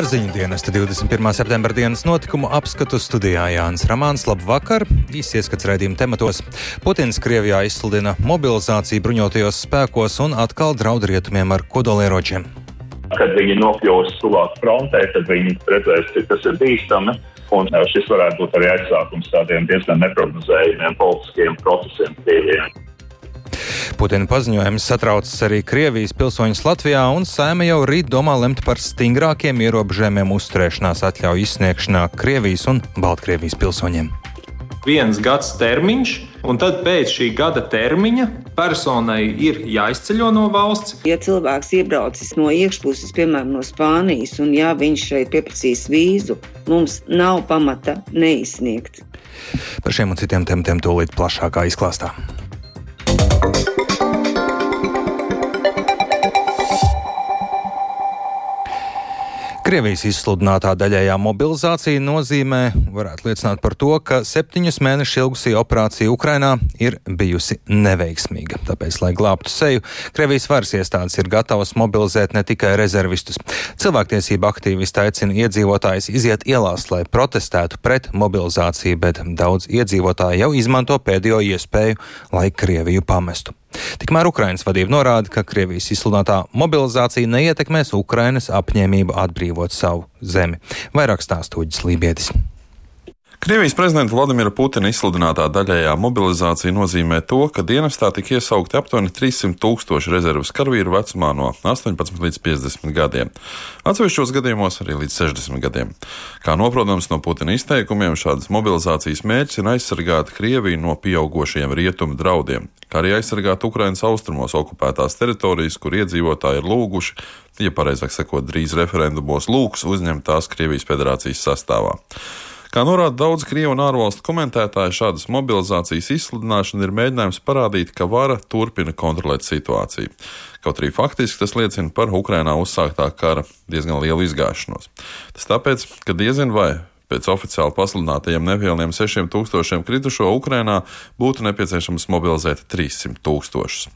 Ar ziņu dienesta 21. septembra dienas notikumu apskatu studijā Jānis Ramāns. Labvakar! Īsts ieskats raidījuma tematos. Putins Krievijā izsludina mobilizāciju bruņotajos spēkos un atkal draud rietumiem ar kodolieročiem. Kad viņi nokļūs tuvāk frontē, tad viņi redzēs, ka tas ir bīstami. Un šis varētu būt arī aizsākums tādiem diezgan neprognozējumiem politiskiem procesiem Krievijā. Putina paziņojums satraucas arī Krievijas pilsoņus Latvijā, un Sēma jau rīt domā lemt par stingrākiem ierobežojumiem uzturēšanās atļauju izsniegšanā Krievijas un Baltkrievijas pilsoņiem. Viens gads termiņš, un tad pēc šī gada termiņa personai ir jāizceļo no valsts. Ja cilvēks iebraucis no iekšpuses, piemēram, no Spānijas, un ja viņš šeit pieprasīs vīzu, mums nav pamata neizsniegt. Par šiem un citiem tematiem tūlīt plašākā izklāstā. Krievijas izsludinātā daļējā mobilizācija nozīmē, varētu liecināt par to, ka septiņus mēnešus ilgusī operācija Ukrainā ir bijusi neveiksmīga. Tāpēc, lai glābtu seju, Krievijas varas iestādes ir gatavas mobilizēt ne tikai rezervistus. Cilvēktiesība aktīvisti aicina iedzīvotājus iziet ielās, lai protestētu pret mobilizāciju, bet daudz iedzīvotāji jau izmanto pēdējo iespēju, lai Krieviju pamestu. Tikmēr Ukrainas vadība norāda, ka Krievijas izsludinātā mobilizācija neietekmēs Ukrainas apņēmību atbrīvot savu zemi. Vairāk stāstūģis Lībietis. Krievijas prezidenta Vladimira Putina izsludinātā daļējā mobilizācija nozīmē to, ka dienestā tika iesaukti aptuveni 300 tūkstoši rezerves karavīru vecumā no 18 līdz 50 gadiem. Atsevišķos gadījumos arī līdz 60 gadiem. Kā noprotams no Putina izteikumiem, šādas mobilizācijas mērķis ir aizsargāt Krieviju no pieaugušiem rietumu draudiem, kā arī aizsargāt Ukrainas austrumos okupētās teritorijas, kur iedzīvotāji ir lūguši, ja pareizāk sakot, drīz referendumos lūgs uzņemt tās Krievijas federācijas sastāvā. Kā norāda daudz krievu un ārvalstu komentētāji, šādas mobilizācijas izsludināšana ir mēģinājums parādīt, ka vara turpina kontrolēt situāciju. Kaut arī faktiski tas liecina par Ukrainā uzsāktā kara diezgan lielu izgāšanos. Tas tāpēc, ka diezin vai Pēc oficiāli pasludinātajiem nepilniem 6000 kritušo Ukrainā būtu nepieciešams mobilizēt 300 tūkstošus.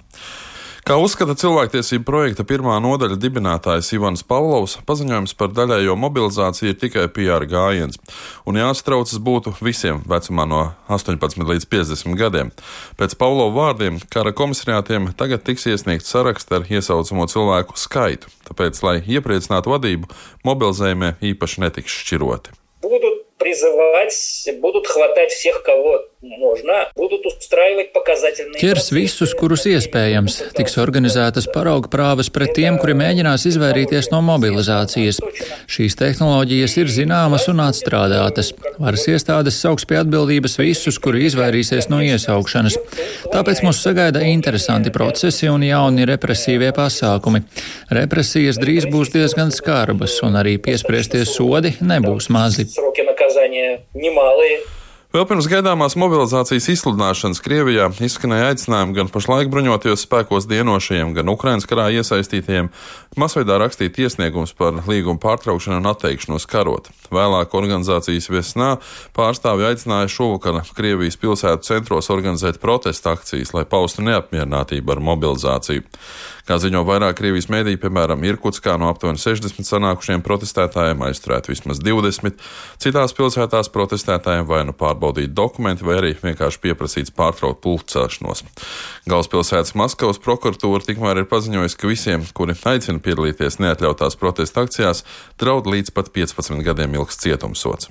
Kā uzskata cilvēktiesību projekta pirmā nodaļa dibinātājs Ivans Pavlovs, paziņojums par daļējo mobilizāciju ir tikai PR gājiens, un jāstraucas būtu visiem vecumā no 18 līdz 50 gadiem. Pēc Pavlova vārdiem kara komisariātiem tagad tiks iesniegts saraksts ar iesaucamo cilvēku skaitu, tāpēc, lai iepriecinātu vadību, mobilizējumie īpaši netiks šķiroti Будут призывать, будут хватать всех, кого можно, будут устраивать показательные. Ķers visus, kurus iespējams. Tiks organizētas parauga prāvas pret tiem, kuri mēģinās izvairīties no mobilizācijas. Šīs tehnoloģijas ir zināmas un atstrādātas. Varas iestādes sauks pie atbildības visus, kuri izvairīsies no iesaukšanas. Tāpēc mūs sagaida interesanti procesi un jauni represīvie pasākumi. Represijas drīz būs diezgan skarbas, un arī piespriesties sodi nebūs mazi. Немалые. Vēl pirms gaidāmās mobilizācijas izsludināšanas Krievijā izskanēja aicinājumi gan pašlaik bruņotajos spēkos dienošajiem, gan Ukraiņas karā iesaistītajiem masveidā rakstīt iesniegums par līgumu pārtraukšanu un atteikšanos karot. Vēlāk organizācijas viesnā pārstāvji aicināja šovakar Krievijas pilsētu centros organizēt protesta akcijas, lai paustu neapmierinātību ar mobilizāciju. Kā ziņo vairāk Krievijas mēdī, piemēram, Irkutskā no aptuveni 60 sanākušiem protestētājiem aizturēt vismaz 20, citās pilsētās protestētājiem vai nu pārbaudīt dokumenti, vai arī vienkārši pieprasīts pārtraukt pulcēšanos. Galvaspilsētas Maskavas prokuratūra tikmēr ir paziņojusi, ka visiem, kuri aicina piedalīties neatļautās protesta akcijās, draud līdz pat 15 gadiem ilgs cietumsots.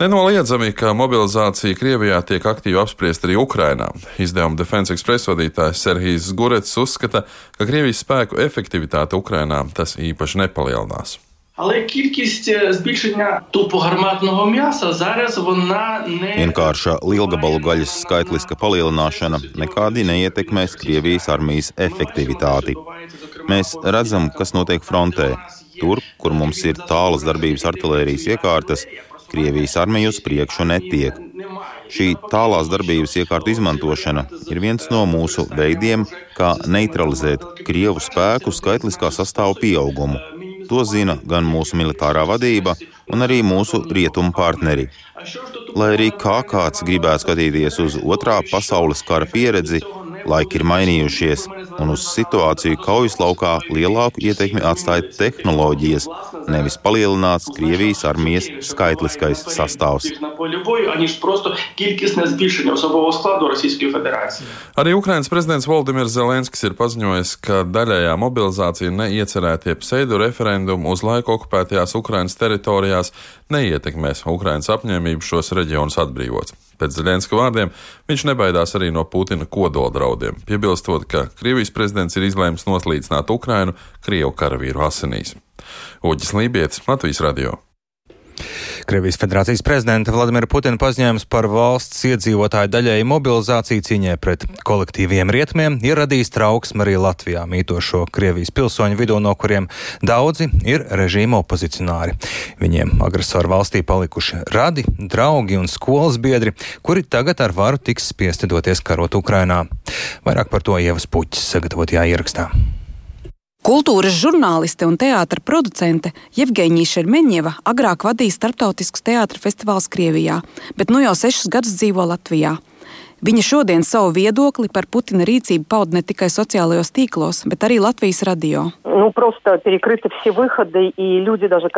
Nenoliedzami, ka mobilizācija Krievijā tiek aktīvi apspriesta arī Ukrainā. Izdevuma Defense Express vadītājs Serhijas Gurets uzskata, ka Krievijas spēku efektivitāte Ukrainā tas īpaši nepalielinās. Але кількість збільшення тупогарматного м'яса зараз вона не Vienkārša lielgabalu gaļas skaitliska palielināšana nekādi neietekmēs Krievijas armijas efektivitāti. Mēs redzam, kas notiek frontē. Tur, kur mums ir tālas darbības artērijas iekārtas, Krievijas armija uz priekšu netiek. Šī tālās darbības iekārtu izmantošana ir viens no mūsu veidiem, kā neutralizēt Krievu spēku skaitliskā sastāvu pieaugumu. To zina gan mūsu militārā vadība, gan arī mūsu rietumu partneri. Lai arī kā kāds gribētu skatīties uz otrā pasaules kara pieredzi, laiki ir mainījušies, un uz situāciju kaujas laukā lielāku ietekmi atstāja tehnoloģijas, nevis palielināts Krievijas armijas skaitliskais sastāvs. Arī Ukrainas prezidents Valdimirs Zelenskis ir paziņojis, ka daļējā mobilizācija neiecerētie pseido referendumi uz laiku okupētajās Ukrainas teritorijās neietekmēs Ukrainas apņēmību šos reģionus atbrīvot. Pēc Zelenska vārdiem viņš nebaidās arī no Putina kodola draudiem, piebilstot, ka Krievijas prezidents ir izlēmis noslīcināt Ukrainu Krievu karavīru asinīs. Uģis Lībijams, Latvijas radio. Krievijas federācijas prezidenta Vladimira Putina paziņojums par valsts iedzīvotāju daļēju mobilizāciju cīņai pret kolektīviem rietumiem ir radījis trauksmi arī Latvijā mītošo Krievijas pilsoņu vidū, no kuriem daudzi ir režīma opozicionāri. Viņiem agresoru valstī palikuši radi, draugi un skolas biedri, kuri tagad ar varu tiks spiesti doties karot Ukrainā. Vairāk par to Ievas Puķis sagatavotajā ierakstā. Kultūras žurnāliste un teātris producente Jevgeņija Šermeņeva agrāk vadīja starptautiskus teātris festivālus Krievijā, bet nu jau sešus gadus dzīvo Latvijā. Viņa šodien savu viedokli par Putina rīcību pauda ne tikai sociālajos tīklos, bet arī Latvijas radio. Nu, выходы, люди, даже,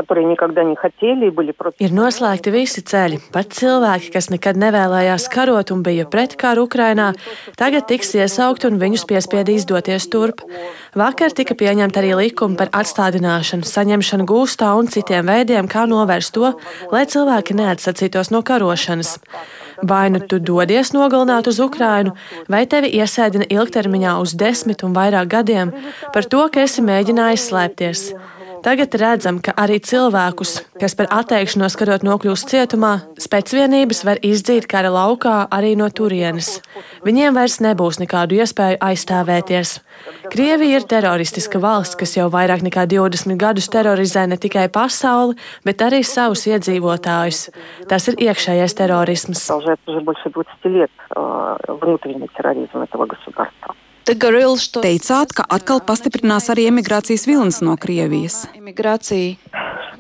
хотели, против... Ir noslēgti visi ceļi. Pat cilvēki, kas nekad nevēlējās karot un bija pret karu Ukrainā, tagad tiks iesaukt un viņus piespiedīs doties turp. Vakar tika pieņemta arī likuma par atstādināšanu, saņemšanu gūstā un citiem veidiem, kā novērst to, lai cilvēki neatsacītos no karošanas. Vai nu tu dodies nogalināt uz Ukrainu, vai tevi iesēdina ilgtermiņā uz desmit un vairāk gadiem par to, ka esi mēģinājis slēpties. Tagad redzam, ka arī cilvēkus, kas par atteikšanos karot nokļūst cietumā, spēcvienības var izdzīt kara laukā arī no turienes. Viņiem vairs nebūs nekādu iespēju aizstāvēties. Krievija ir teroristiska valsts, kas jau vairāk nekā 20 gadus terorizē ne tikai pasauli, bet arī savus iedzīvotājus. Tas ir iekšējais terorisms. Teicāt, ka atkal pastiprinās arī emigrācijas vilnis no Krievijas.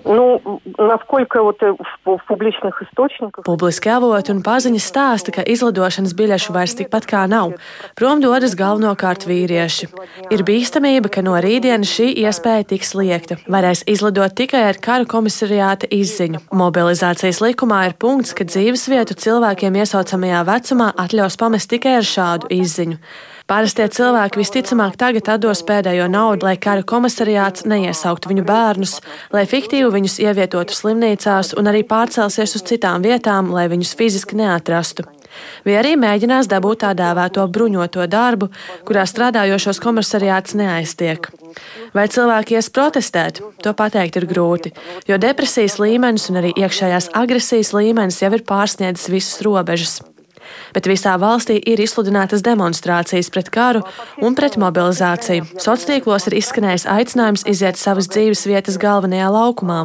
Nu, насколько вот в публичных источниках... Publiski avoti un paziņas stāsta, ka izlidošanas biļešu vairs tikpat kā nav. Prom dodas galvenokārt vīrieši. Ir bīstamība, ka no rītdienas šī iespēja tiks liekta. Varēs izlidot tikai ar karu komisariāta izziņu. Mobilizācijas likumā ir punkts, ka dzīvesvietu cilvēkiem iesaucamajā vecumā atļaus pamest tikai ar šādu izziņu. Parastie cilvēki visticamāk tagad atdos pēdējo naudu, lai kara komisariāts neiesauktu viņu bērnus, lai fiktīvi viņus ievietotu slimnīcās un arī pārcelsies uz citām vietām, lai viņus fiziski neatrastu. Vai arī mēģinās dabūt tā dēvēto bruņoto darbu, kurā strādājošos komisariāts neaiztiek. Vai cilvēki ies protestēt? To pateikt ir grūti, jo depresijas līmenis un arī iekšējās agresijas līmenis jau ir pārsniedzis visas robežas bet visā valstī ir izsludinātas demonstrācijas pret karu un pret mobilizāciju. Sociālos tīklos ir izskanējis aicinājums iziet savas dzīves vietas galvenajā laukumā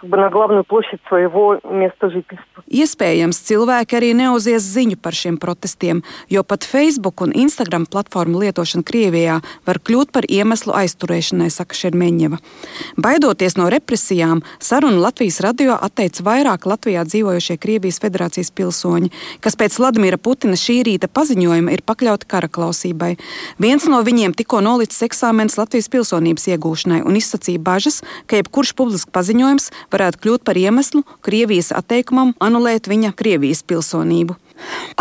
как бы на главную площадь своего места жительства. Iespējams, cilvēki arī neuzies ziņu par šiem protestiem, jo pat Facebook un Instagram platformu lietošana Krievijā var kļūt par iemeslu aizturēšanai, saka Šermeņeva. Baidoties no represijām, sarunu Latvijas radio atteica vairāk Latvijā dzīvojošie Krievijas federācijas pilsoņi, kas pēc Vladimira Putina šī rīta paziņojuma ir pakļauti kara klausībai. Viens no viņiem tikko nolicis eksāmenis Latvijas pilsonības iegūšanai un izsacīja bažas, ka jebkurš publisks paziņojums varētu kļūt par iemeslu Krievijas atteikumam anulēt viņa Krievijas pilsonību.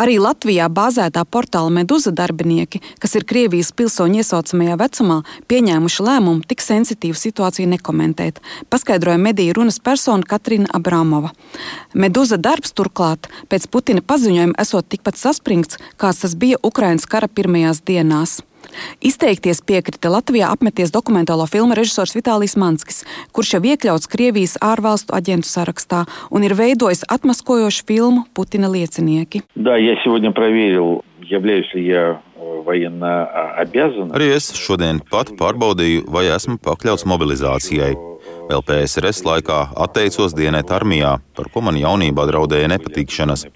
Arī Latvijā bāzētā portāla Meduza darbinieki, kas ir Krievijas pilsoņu iesaucamajā vecumā, pieņēmuši lēmumu tik sensitīvu situāciju nekomentēt, paskaidroja mediju runas persona Katrina Abramova. Meduza darbs turklāt pēc Putina paziņojuma esot tikpat saspringts, kāds tas bija Ukrainas kara pirmajās dienās. Izteikties piekrita Latvijā apmeties dokumentālo filmu režisors Vitālijs Manskis, kurš jau iekļauts Krievijas ārvalstu aģentu sarakstā un ir veidojis atmaskojošu filmu Putina liecinieki. Да, я сегодня проверил, являюсь ли я военно обязан. Arī es šodien pat pārbaudīju, vai esmu pakļauts mobilizācijai. Vēl PSRS laikā atteicos dienēt armijā, par ko man jaunībā draudēja nepatikšanas.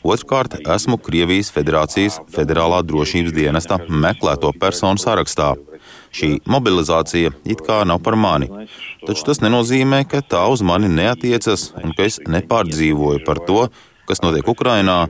Otrkārt, esmu Krievijas Federācijas Federālā drošības dienesta meklēto personu sarakstā. Šī mobilizācija it kā nav par mani, taču tas nenozīmē, ka tā uz mani neatiecas un ka es nepārdzīvoju par to, kas notiek Ukrainā,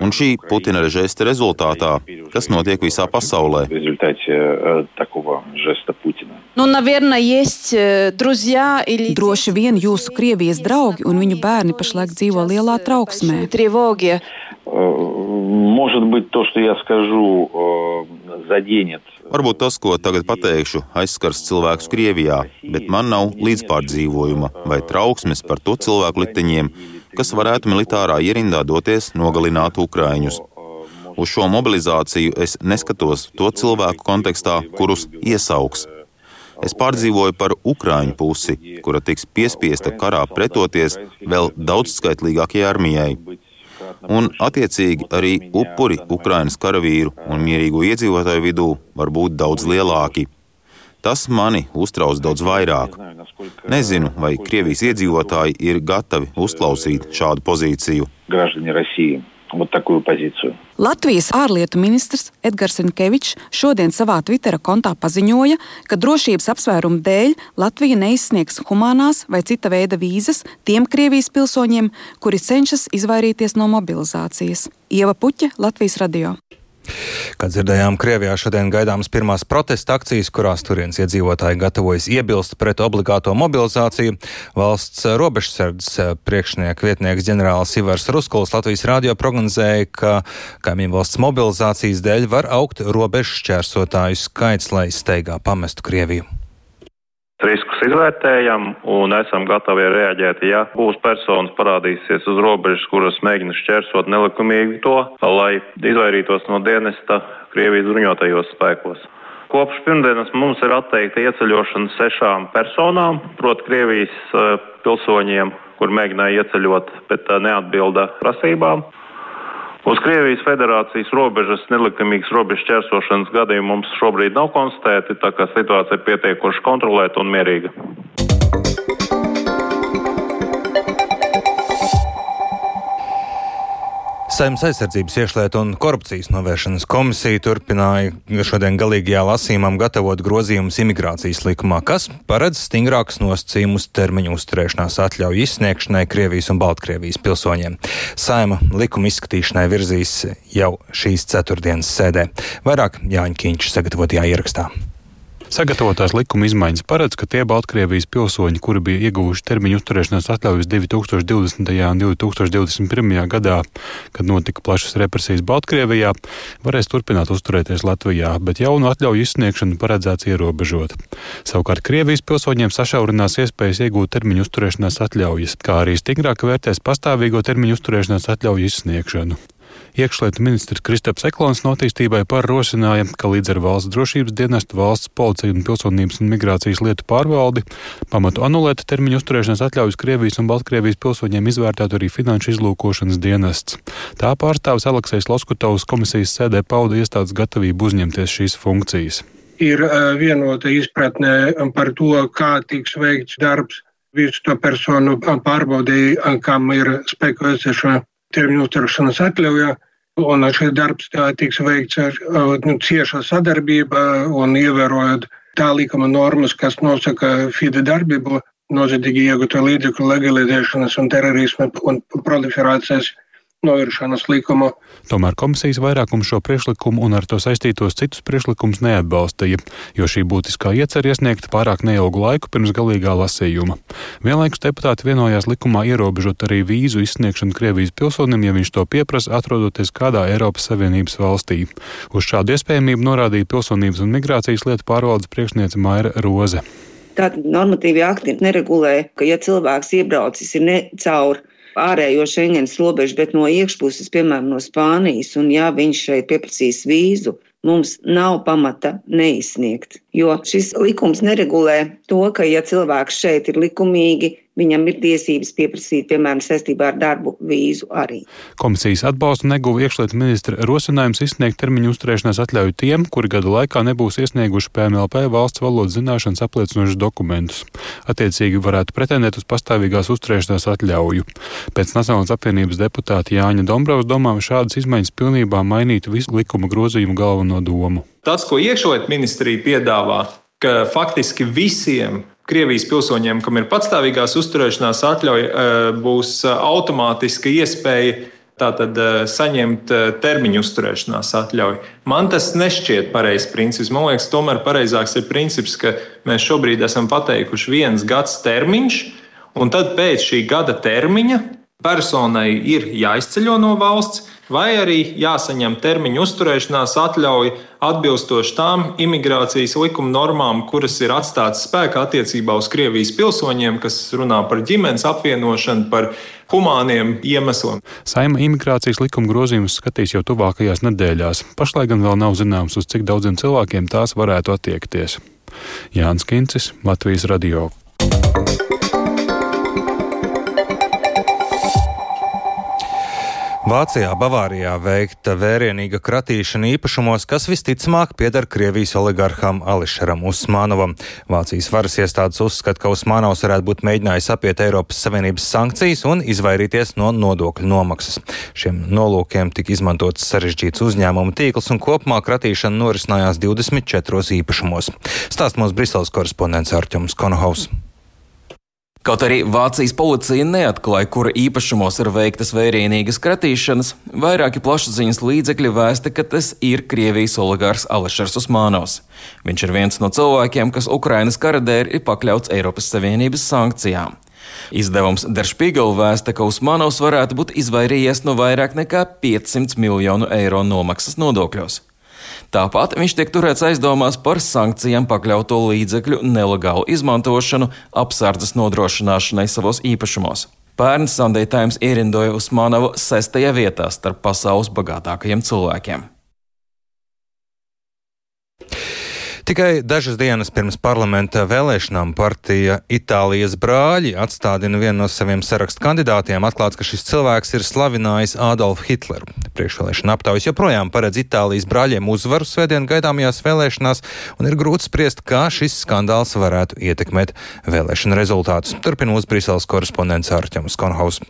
un šī Putina žesta rezultātā, kas notiek visā pasaulē. В результате такого жеста Путина. Nu, наверное, есть друзья или... Droši vien jūsu Krievijas draugi un viņu bērni pašlaik dzīvo lielā trauksmē. Тревоги. Может быть, то, что я скажу, заденет. Varbūt tas, ko tagad pateikšu, aizskars cilvēkus Krievijā, bet man nav līdzpārdzīvojuma vai trauksmes par to cilvēku likteņiem, kas varētu militārā ierindā doties nogalināt Ukraiņus. Uz šo mobilizāciju es neskatos to cilvēku kontekstā, kurus iesauks. Es pārdzīvoju par Ukrāņu pusi, kura tiks piespiesta karā pretoties vēl daudzskaitlīgākajai armijai. Un, attiecīgi, arī upuri Ukraiņas karavīru un mierīgo iedzīvotāju vidū var būt daudz lielāki. Tas mani uztrauc daudz vairāk. Nezinu, vai Krievijas iedzīvotāji ir gatavi uzklausīt šādu pozīciju. Граждане России вот такую позицию. Latvijas ārlietu ministrs Edgars Rinkevičs šodien savā Twitter kontā paziņoja, ka drošības apsvērumu dēļ Latvija neizsniegs humanās vai cita veida vīzas tiem Krievijas pilsoņiem, kuri cenšas izvairīties no mobilizācijas. Ieva Puķa, Latvijas radio. Kā dzirdējām, Krievijā šodien gaidāmas pirmās protesta akcijas, kurās turienes iedzīvotāji gatavojas iebilst pret obligāto mobilizāciju. Valsts robežsardzes priekšnieka vietnieks ģenerālis Ivars Ruskuls Latvijas rādio prognozēja, ka kaimiņu valsts mobilizācijas dēļ var augt robežu šķērsotāju skaits, lai steigā pamestu Krieviju riskus izvērtējam un esam gatavi reaģēt, ja būs personas parādīsies uz robežas, kuras mēģina šķērsot nelikumīgi to, lai izvairītos no dienesta Krievijas bruņotajos spēkos. Kopš pirmdienas mums ir atteikta ieceļošana sešām personām, proti Krievijas eh, pilsoņiem, kur mēģināja ieceļot, bet eh, neatbilda prasībām. Uz Krievijas federācijas robežas nelikumīgas robežas ķērsošanas gadījumu mums šobrīd nav konstatēti, tā kā situācija ir pietiekoši kontrolēta un mierīga. Saimnes aizsardzības iekšlietu un korupcijas novēršanas komisija turpināja šodien galīgajā lasījumā gatavot grozījumus imigrācijas likumā, kas paredz stingrākus nosacījumus termiņu uzturēšanās atļauju izsniegšanai Krievijas un Baltkrievijas pilsoņiem. Saima likuma izskatīšanai virzīs jau šīs ceturtdienas sēdē. Vairāk Jāņa Kīņš sagatavotajā ierakstā. Sagatavotās likuma izmaiņas paredz, ka tie Baltkrievijas pilsoņi, kuri bija ieguvuši termiņu uzturēšanās atļaujas 2020. un 2021. gadā, kad notika plašas represijas Baltkrievijā, varēs turpināt uzturēties Latvijā, bet jaunu atļauju izsniegšanu paredzēts ierobežot. Savukārt Krievijas pilsoņiem sašaurinās iespējas iegūt termiņu uzturēšanās atļaujas, kā arī stingrāk vērtēs pastāvīgo termiņu uzturēšanās atļauju izsniegšanu. Iekšlietu ministrs Kristaps Eklons no attīstībai parosināja, ka līdz ar valsts drošības dienestu, valsts policiju un pilsonības un migrācijas lietu pārvaldi pamatu anulēt termiņu uzturēšanas atļaujas Krievijas un Baltkrievijas pilsoņiem izvērtētu arī finanšu izlūkošanas dienests. Tā pārstāvis Aleksējs Loskutovs komisijas sēdē pauda iestādes gatavību uzņemties šīs funkcijas. Ir vienota izpratne par to, kā tiks veikts darbs visu to personu pārbaudīja, kam ir spēku esoša termiņu uzturēšanas atļauja. Un šis darbs tiks veikts ar nu, cieša sadarbība un ievērojot tā likuma normas, kas nosaka FIDE darbību, noziedzīgi iegūto līdzekļu legalizēšanas un terorisma un proliferācijas novēršanas likumu. Tomēr komisijas vairākums šo priekšlikumu un ar to saistītos citus priekšlikumus neatbalstīja, jo šī būtiskā iecer iesniegt pārāk neilgu laiku pirms galīgā lasījuma. Vienlaikus deputāti vienojās likumā ierobežot arī vīzu izsniegšanu Krievijas pilsonim, ja viņš to pieprasa, atrodoties kādā Eiropas Savienības valstī. Uz šādu iespējamību norādīja pilsonības un migrācijas lietu pārvaldes priekšniece Maira Roze. Tātad normatīvi akti neregulē, ka ja cilvēks iebraucis ir ne caur ārējo Schengens robežu, bet no iekšpuses, piemēram, no Spānijas, un ja viņš šeit pieprasīs vīzu, mums nav pamata neizsniegt. Jo šis likums neregulē to, ka, ja cilvēks šeit ir likumīgi, viņam ir tiesības pieprasīt, piemēram, saistībā ar darbu vīzu arī. Komisijas atbalstu neguva iekšlietu ministra rosinājums izsniegt termiņu uzturēšanās atļauju tiem, kuri gada laikā nebūs iesnieguši PMLP valsts valodas zināšanas apliecinošus dokumentus. Attiecīgi varētu pretendēt uz pastāvīgās uzturēšanās atļauju. Pēc Nacionālās apvienības deputāta Jāņa Dombrovs domām šādas izmaiņas pilnībā mainītu visu likuma grozījumu galveno domu. Tas, ko iekšlietu ministrija piedāvā, ka faktiski visiem Krievijas pilsoņiem, kam ir patstāvīgās uzturēšanās atļauja, eh, būs eh, automātiska iespēja Tātad saņemt termiņu uzturēšanās atļauju. Man tas nešķiet pareizs princips. Man liekas, tomēr pareizāks ir princips, ka mēs šobrīd esam pateikuši viens gads termiņš, un tad pēc šī gada termiņa personai ir jāizceļo no valsts, vai arī jāsaņem termiņu uzturēšanās atļauja atbilstoši tām imigrācijas likuma normām, kuras ir atstātas spēkā attiecībā uz Krievijas pilsoņiem, kas runā par ģimenes apvienošanu, par humāniem iemesliem. Saima imigrācijas likuma grozījumus skatīs jau tuvākajās nedēļās. Pašlaik gan vēl nav zināms, uz cik daudziem cilvēkiem tās varētu attiekties. Jānis Kincis, Latvijas Radio. Vācijā, Bavārijā veikta vērienīga kratīšana īpašumos, kas visticamāk pieder Krievijas oligarham Ališaram Usmanovam. Vācijas varas iestādes uzskata, ka Usmanovs varētu būt mēģinājis apiet Eiropas Savienības sankcijas un izvairīties no nodokļu nomaksas. Šiem nolūkiem tika izmantots sarežģīts uzņēmumu tīkls un kopumā kratīšana norisinājās 24 īpašumos. Stāst mūsu Briseles korespondents Arķums Konohaus. Kaut arī Vācijas policija neatklāja, kura īpašumos ir veiktas vērienīgas kratīšanas, vairāki plašsaziņas līdzekļi vēsta, ka tas ir Krievijas oligārs Alešers Usmānovs. Viņš ir viens no cilvēkiem, kas Ukrainas kara dēļ ir pakļauts Eiropas Savienības sankcijām. Izdevums Der Spiegel vēsta, ka Usmanovs varētu būt izvairījies no vairāk nekā 500 miljonu eiro nomaksas nodokļos. Tāpat viņš tiek turēts aizdomās par sankcijām pakļauto līdzekļu nelegālu izmantošanu apsardzes nodrošināšanai savos īpašumos. Pērn Sunday Times ierindoja Usmanovu sestajā vietā starp pasaules bagātākajiem cilvēkiem. Tikai dažas dienas pirms parlamenta vēlēšanām partija Itālijas brāļi atstādina vienu no saviem sarakstu kandidātiem, atklāts, ka šis cilvēks ir slavinājis Adolfu Hitleru. Priekšvēlēšana aptaujas joprojām paredz Itālijas brāļiem uzvaru svētdien gaidāmajās vēlēšanās, un ir grūti spriest, kā šis skandāls varētu ietekmēt vēlēšanu rezultātus. Turpina mūsu Briseles korespondents Ārķems Konhaus.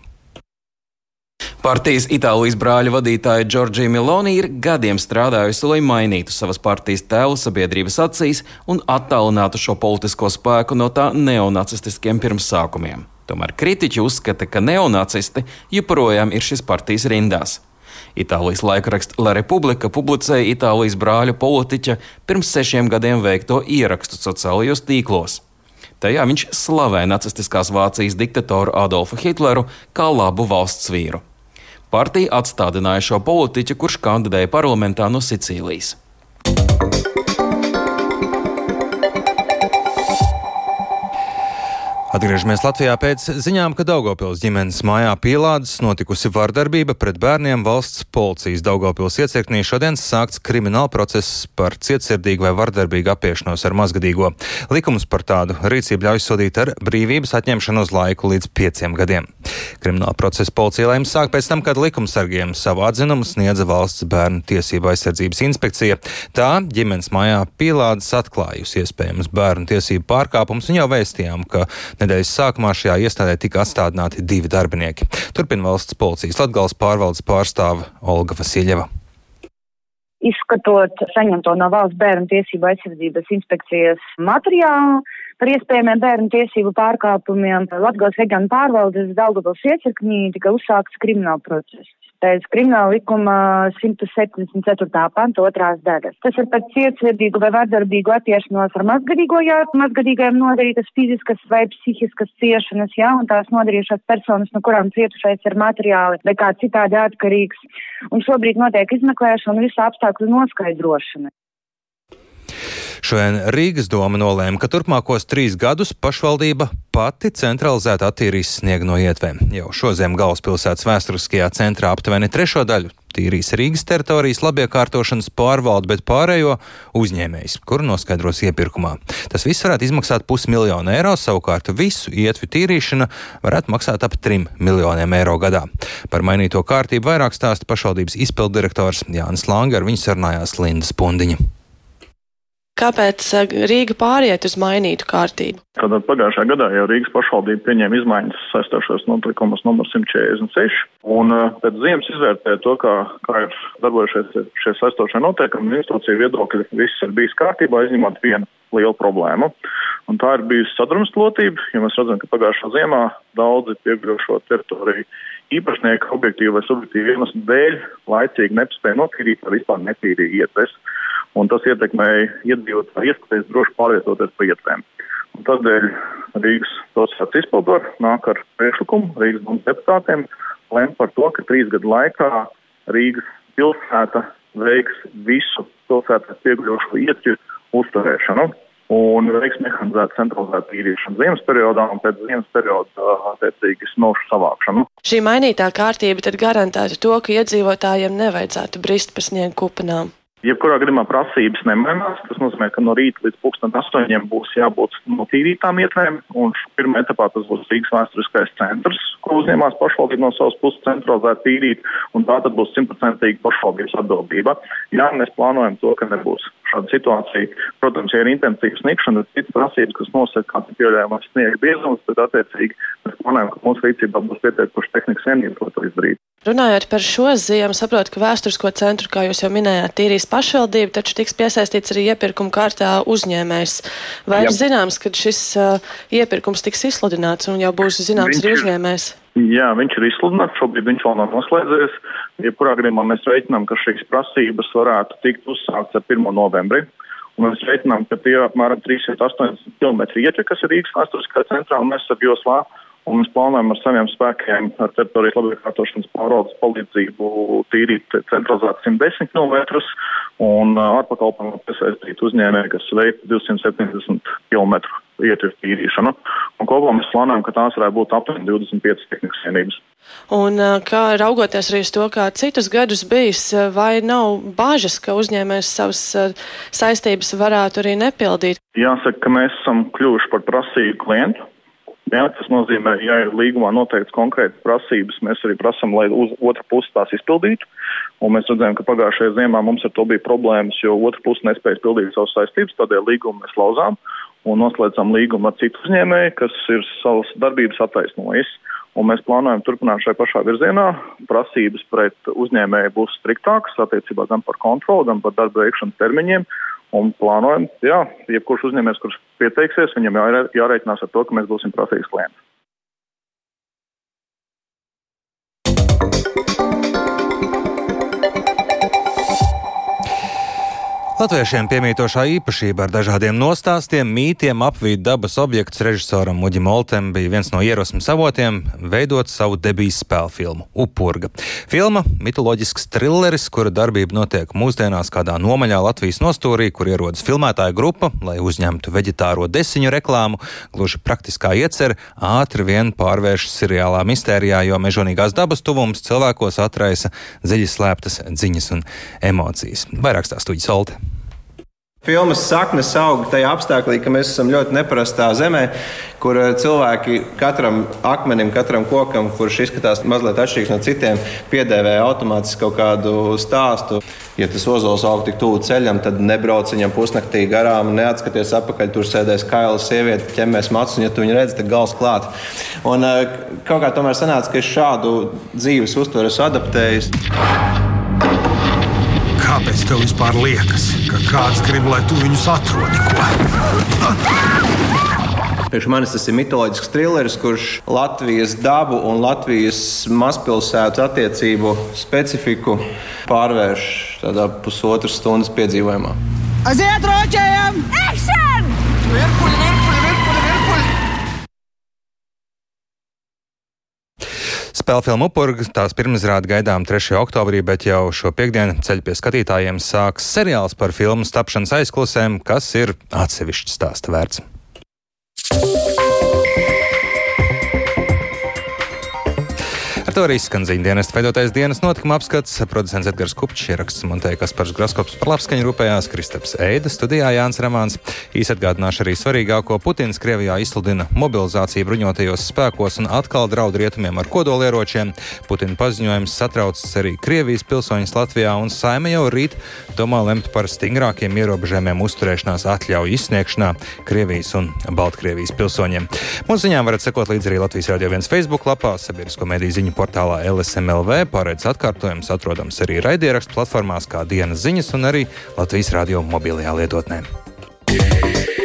Partijas Itālijas brāļa vadītāja Džordžija Miloni ir gadiem strādājusi, lai mainītu savas partijas tēlu sabiedrības acīs un attālinātu šo politisko spēku no tā neonacistiskiem pirmsākumiem. Tomēr kritiķi uzskata, ka neonacisti joprojām ir šīs partijas rindās. Itālijas laikraksts La Repubblica publicēja Itālijas brāļa politiķa pirms sešiem gadiem veikto ierakstu sociālajos tīklos. Tajā viņš slavē nacistiskās Vācijas diktatoru Adolfu Hitleru kā labu valsts vīru. Partija atstādināja šo politiķu, kurš kandidēja parlamentā no Sicīlijas. Atgriežamies Latvijā pēc ziņām, ka Daugopils ģimenes mājā pielādes notikusi vardarbība pret bērniem valsts policijas Daugopils iecirknī šodien sākts krimināla process par cietsirdīgu vai vardarbīgu apiešanos ar mazgadīgo. Likums par tādu rīcību ļauj sodīt ar brīvības atņemšanu uz laiku līdz pieciem gadiem. Krimināla procesa policija lēma sākt pēc tam, kad likumsargiem savu atzinumu sniedza valsts bērnu tiesību aizsardzības inspekcija. Tā ģimenes mājā pielādes atklājusi iespējams bērnu tiesību pārkāpumus un jau vēstījām, ka Nedēļas sākumā šajā iestādē tika atstādināti divi darbinieki. Turpina valsts policijas Latgales pārvaldes pārstāve Olga Vasiljeva. Izskatot saņemto no valsts bērnu tiesību aizsardzības inspekcijas materiālu par iespējamiem bērnu tiesību pārkāpumiem, Latgales reģiona pārvaldes Daugavas iecirkņī tika uzsākts krimināla process pēc krimināla likuma 174. panta otrās daļas. Tas ir par cietsirdīgu vai vardarbīgu attiešanos ar mazgadīgo, ja mazgadīgajiem nodarītas fiziskas vai psihiskas ciešanas, jā, un tās nodarījušās personas, no kurām cietušais ir materiāli vai kā citādi atkarīgs. Un šobrīd notiek izmeklēšana un visu apstākļu noskaidrošana. Šodien Rīgas doma nolēma, ka turpmākos trīs gadus pašvaldība pati centralizēti attīrīs sniegu no ietvēm. Jau šodien galvaspilsētas vēsturiskajā centrā aptuveni trešo daļu tīrīs Rīgas teritorijas labiekārtošanas pārvalde, bet pārējo uzņēmējs, kuru noskaidros iepirkumā. Tas viss varētu izmaksāt pusmiljonu eiro, savukārt visu ietvi tīrīšana varētu maksāt ap 3 miljoniem eiro gadā. Par mainīto kārtību vairāk stāsta pašvaldības izpildirektors Jānis Langer, viņu sarunājās Linda Spundiņa. Kāpēc eh, Rīga pāriet uz mainītu kārtību? Tātad pagājušā gadā jau Rīgas pašvaldība pieņēma izmaiņas saistošos notlikumus numur 146, un eh, pēc ziemas izvērtēja to, kā, kā ir darbojušies šie saistošie noteikumi, institūcija viedokļi viss ir bijis kārtībā, izņemot vienu lielu problēmu. Un tā ir bijusi sadrumstalotība, jo mēs redzam, ka pagājušā ziemā daudzi piegrūšo teritoriju īpašnieka objektīva vai subjektīva iemesla dēļ laicīgi nespēja notīrīt vai vispār netīrīja ietves. Un tas ietekmēja iedzīvotāju iespējas droši pārvietoties pa ietvēm. Un tādēļ Rīgas pilsētas izpildvaru nāk ar priekšlikumu Rīgas domas deputātiem lem par to, ka trīs gadu laikā Rīgas pilsēta veiks visu pilsētā pieguļošo ietju uzturēšanu un veiks mehanizētu centralizētu tīrīšanu ziemas periodā un pēc ziemas perioda attiecīgi snošu savākšanu. Šī mainītā kārtība tad garantētu to, ka iedzīvotājiem nevajadzētu brist pa sniegu kupenām. Jebkurā gadījumā prasības nemainās. Tas nozīmē, ka no rīta līdz pusdien astoņiem būs jābūt notīrītām ietvēm. Pirmā etapā tas būs Rīgas vēsturiskais centrs, ko uzņēmās pašvaldība no savas puses centralizēt tīrīt. Un tā tad būs simtprocentīgi pašvaldības atbildība. Ja mēs plānojam to, ka nebūs šāda situācija, protams, ja ir intensīva sniegšana, tad citas prasības, kas nosaka, kāds ir pieļaujamais sniega biezums, tad attiecīgi mēs plānojam, ka mūsu rīcībā būs pietiekuši tehnikas vienības, lai to izdarītu. Runājot par šo ziemu, saprotu, ka vēsturisko centru, kā jūs jau minējāt, tīrīs pašvaldība, taču tiks piesaistīts arī iepirkuma kārtā uzņēmējs. Vai ir zināms, kad šis uh, iepirkums tiks izsludināts un jau būs zināms Viņš arī ir- uzņēmējs? Jā, viņš ir izsludināts, šobrīd viņš vēl nav noslēdzies. Jebkurā gadījumā mēs reiķinām, ka šīs prasības varētu tikt uzsākts ar 1. novembri. Un mēs reiķinām, ka tie ir apmēram 380 km ieķi, kas ir Rīgas vēsturiskā centrā un mēs ap joslā. Un mēs plānojam ar saviem spēkiem, ar teritorijas labiekārtošanas pārvaldes palīdzību tīrīt centralizēt 110 km un ārpakalpojumu piesaistīt uzņēmēju, kas veic 270 km ietver tīrīšanu. Un kopā mēs plānojam, ka tās varētu būt aptuveni 25 tehnikas vienības. Un uh, kā raugoties arī uz to, kā citus gadus bijis, uh, vai nav bāžas, ka uzņēmējs savas uh, saistības varētu arī nepildīt? Jāsaka, ka mēs esam kļuvuši par prasīgu klientu. Jā, tas nozīmē, ja ir līgumā noteikts konkrētas prasības, mēs arī prasām, lai uz otru pusi tās izpildītu. Un mēs redzējām, ka pagājušajā ziemā mums ar to bija problēmas, jo otra puse nespēja pildīt savas saistības, tādēļ līgumu mēs lauzām un noslēdzām līgumu ar citu uzņēmēju, kas ir savas darbības attaisnojis. Un mēs plānojam turpināt šajā pašā virzienā. Prasības pret uzņēmēju būs striktākas attiecībā gan par kontroli, gan par darba veikšanas termiņiem. Un plānojam, jā, jebkurš uzņēmējs, kurš pieteiksies, viņam jārē, jārēķinās ar to, ka mēs būsim prasīgs klients. Latviešiem piemītošā īpašība ar dažādiem nostāstiem, mītiem apvīt dabas objekts režisoram Muģim Oltem bija viens no ierosmes avotiem veidot savu debijas spēļu filmu Upurga. Filma - mitoloģisks trilleris, kura darbība notiek mūsdienās kādā nomaļā Latvijas nostūrī, kur ierodas filmētāja grupa, lai uzņemtu veģetāro desiņu reklāmu. Gluži praktiskā iecer ātri vien pārvēršas seriālā mistērijā, jo mežonīgās dabas tuvums cilvēkos atraisa dziļi slēptas ziņas un emocijas. Vairāk stāstu Uģis Olte. Filmas saknes aug tajā apstākļā, ka mēs esam ļoti neparastā zemē, kur eh, cilvēki katram akmenim, katram kokam, kurš izskatās mazliet atšķirīgs no citiem, piedēvē automātiski kaut kādu stāstu. Ja tas ozols aug tik tuvu ceļam, tad nebrauc viņam pusnaktī garām, neatskaties atpakaļ. Tur sēdēs kaila sieviete, ķemmēs matus, un ja tu viņu redz, tad gals klāt. Un eh, kaut kā tomēr sanāca, ka es šādu dzīves uztveru esmu adaptējis. Kāpēc tev vispār liekas, ka kāds grib, lai tu viņus atrodi? Priekš manis tas ir mitoloģisks trilleris, kurš Latvijas dabu un Latvijas mazpilsētu attiecību specifiku pārvērš tādā pusotras stundas piedzīvojumā. Aiziet, roķējam! Action! Virpuļi, virpuļi, Spēļu filmu Upurga tās pirmizrāde gaidām 3. oktobrī, bet jau šo piekdienu ceļu pie skatītājiem sāks seriāls par filmu tapšanas aizklusēm, kas ir atsevišķs stāsta vērts. To arī skan ziņu dienas veidotais dienas notikuma apskats. Producents Edgars Kupčs ieraksts montēja Kaspars Graskops par labskaņu rūpējās Kristaps Eida, studijā Jānis Ramāns. Īs atgādināšu arī svarīgāko. Putins Krievijā izsludina mobilizāciju bruņotajos spēkos un atkal draud rietumiem ar kodolieročiem. Putina paziņojums satraucas arī Krievijas pilsoņus Latvijā un Saima jau rīt domā lemt par stingrākiem ierobežojumiem uzturēšanās atļauju izsniegšanā Krievijas un Baltkrievijas pilsoņiem. Mūsu ziņām varat sekot līdzi arī Latvijas Radio 1 Facebook lapā, sabiedrisko mediju ziņu portālā portālā LSMLV. Pārējais atkārtojums atrodams arī raidierakstu platformās, kā dienas ziņas un arī Latvijas radio mobilajā lietotnē. Yeah.